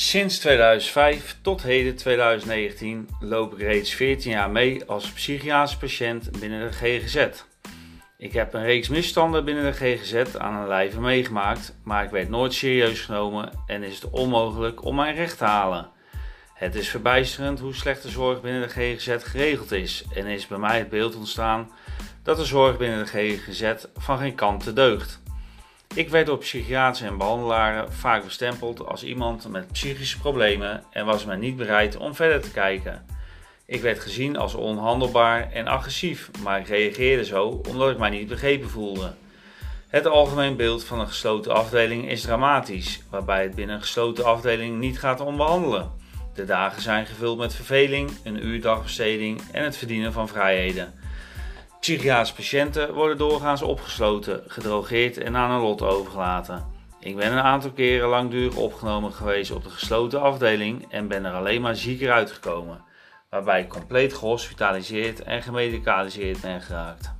Sinds 2005 tot heden 2019 loop ik reeds 14 jaar mee als psychiatrisch patiënt binnen de GGZ. Ik heb een reeks misstanden binnen de GGZ aan een lijve meegemaakt, maar ik werd nooit serieus genomen en is het onmogelijk om mijn recht te halen. Het is verbijsterend hoe slecht de zorg binnen de GGZ geregeld is en is bij mij het beeld ontstaan dat de zorg binnen de GGZ van geen kant te deugt. Ik werd door psychiaters en behandelaren vaak bestempeld als iemand met psychische problemen en was men niet bereid om verder te kijken. Ik werd gezien als onhandelbaar en agressief, maar reageerde zo omdat ik mij niet begrepen voelde. Het algemeen beeld van een gesloten afdeling is dramatisch, waarbij het binnen een gesloten afdeling niet gaat om behandelen. De dagen zijn gevuld met verveling, een uurdagbesteding en het verdienen van vrijheden. Psychiatrische patiënten worden doorgaans opgesloten, gedrogeerd en aan een lot overgelaten. Ik ben een aantal keren langdurig opgenomen geweest op de gesloten afdeling en ben er alleen maar zieker uitgekomen, waarbij ik compleet gehospitaliseerd en gemedicaliseerd ben geraakt.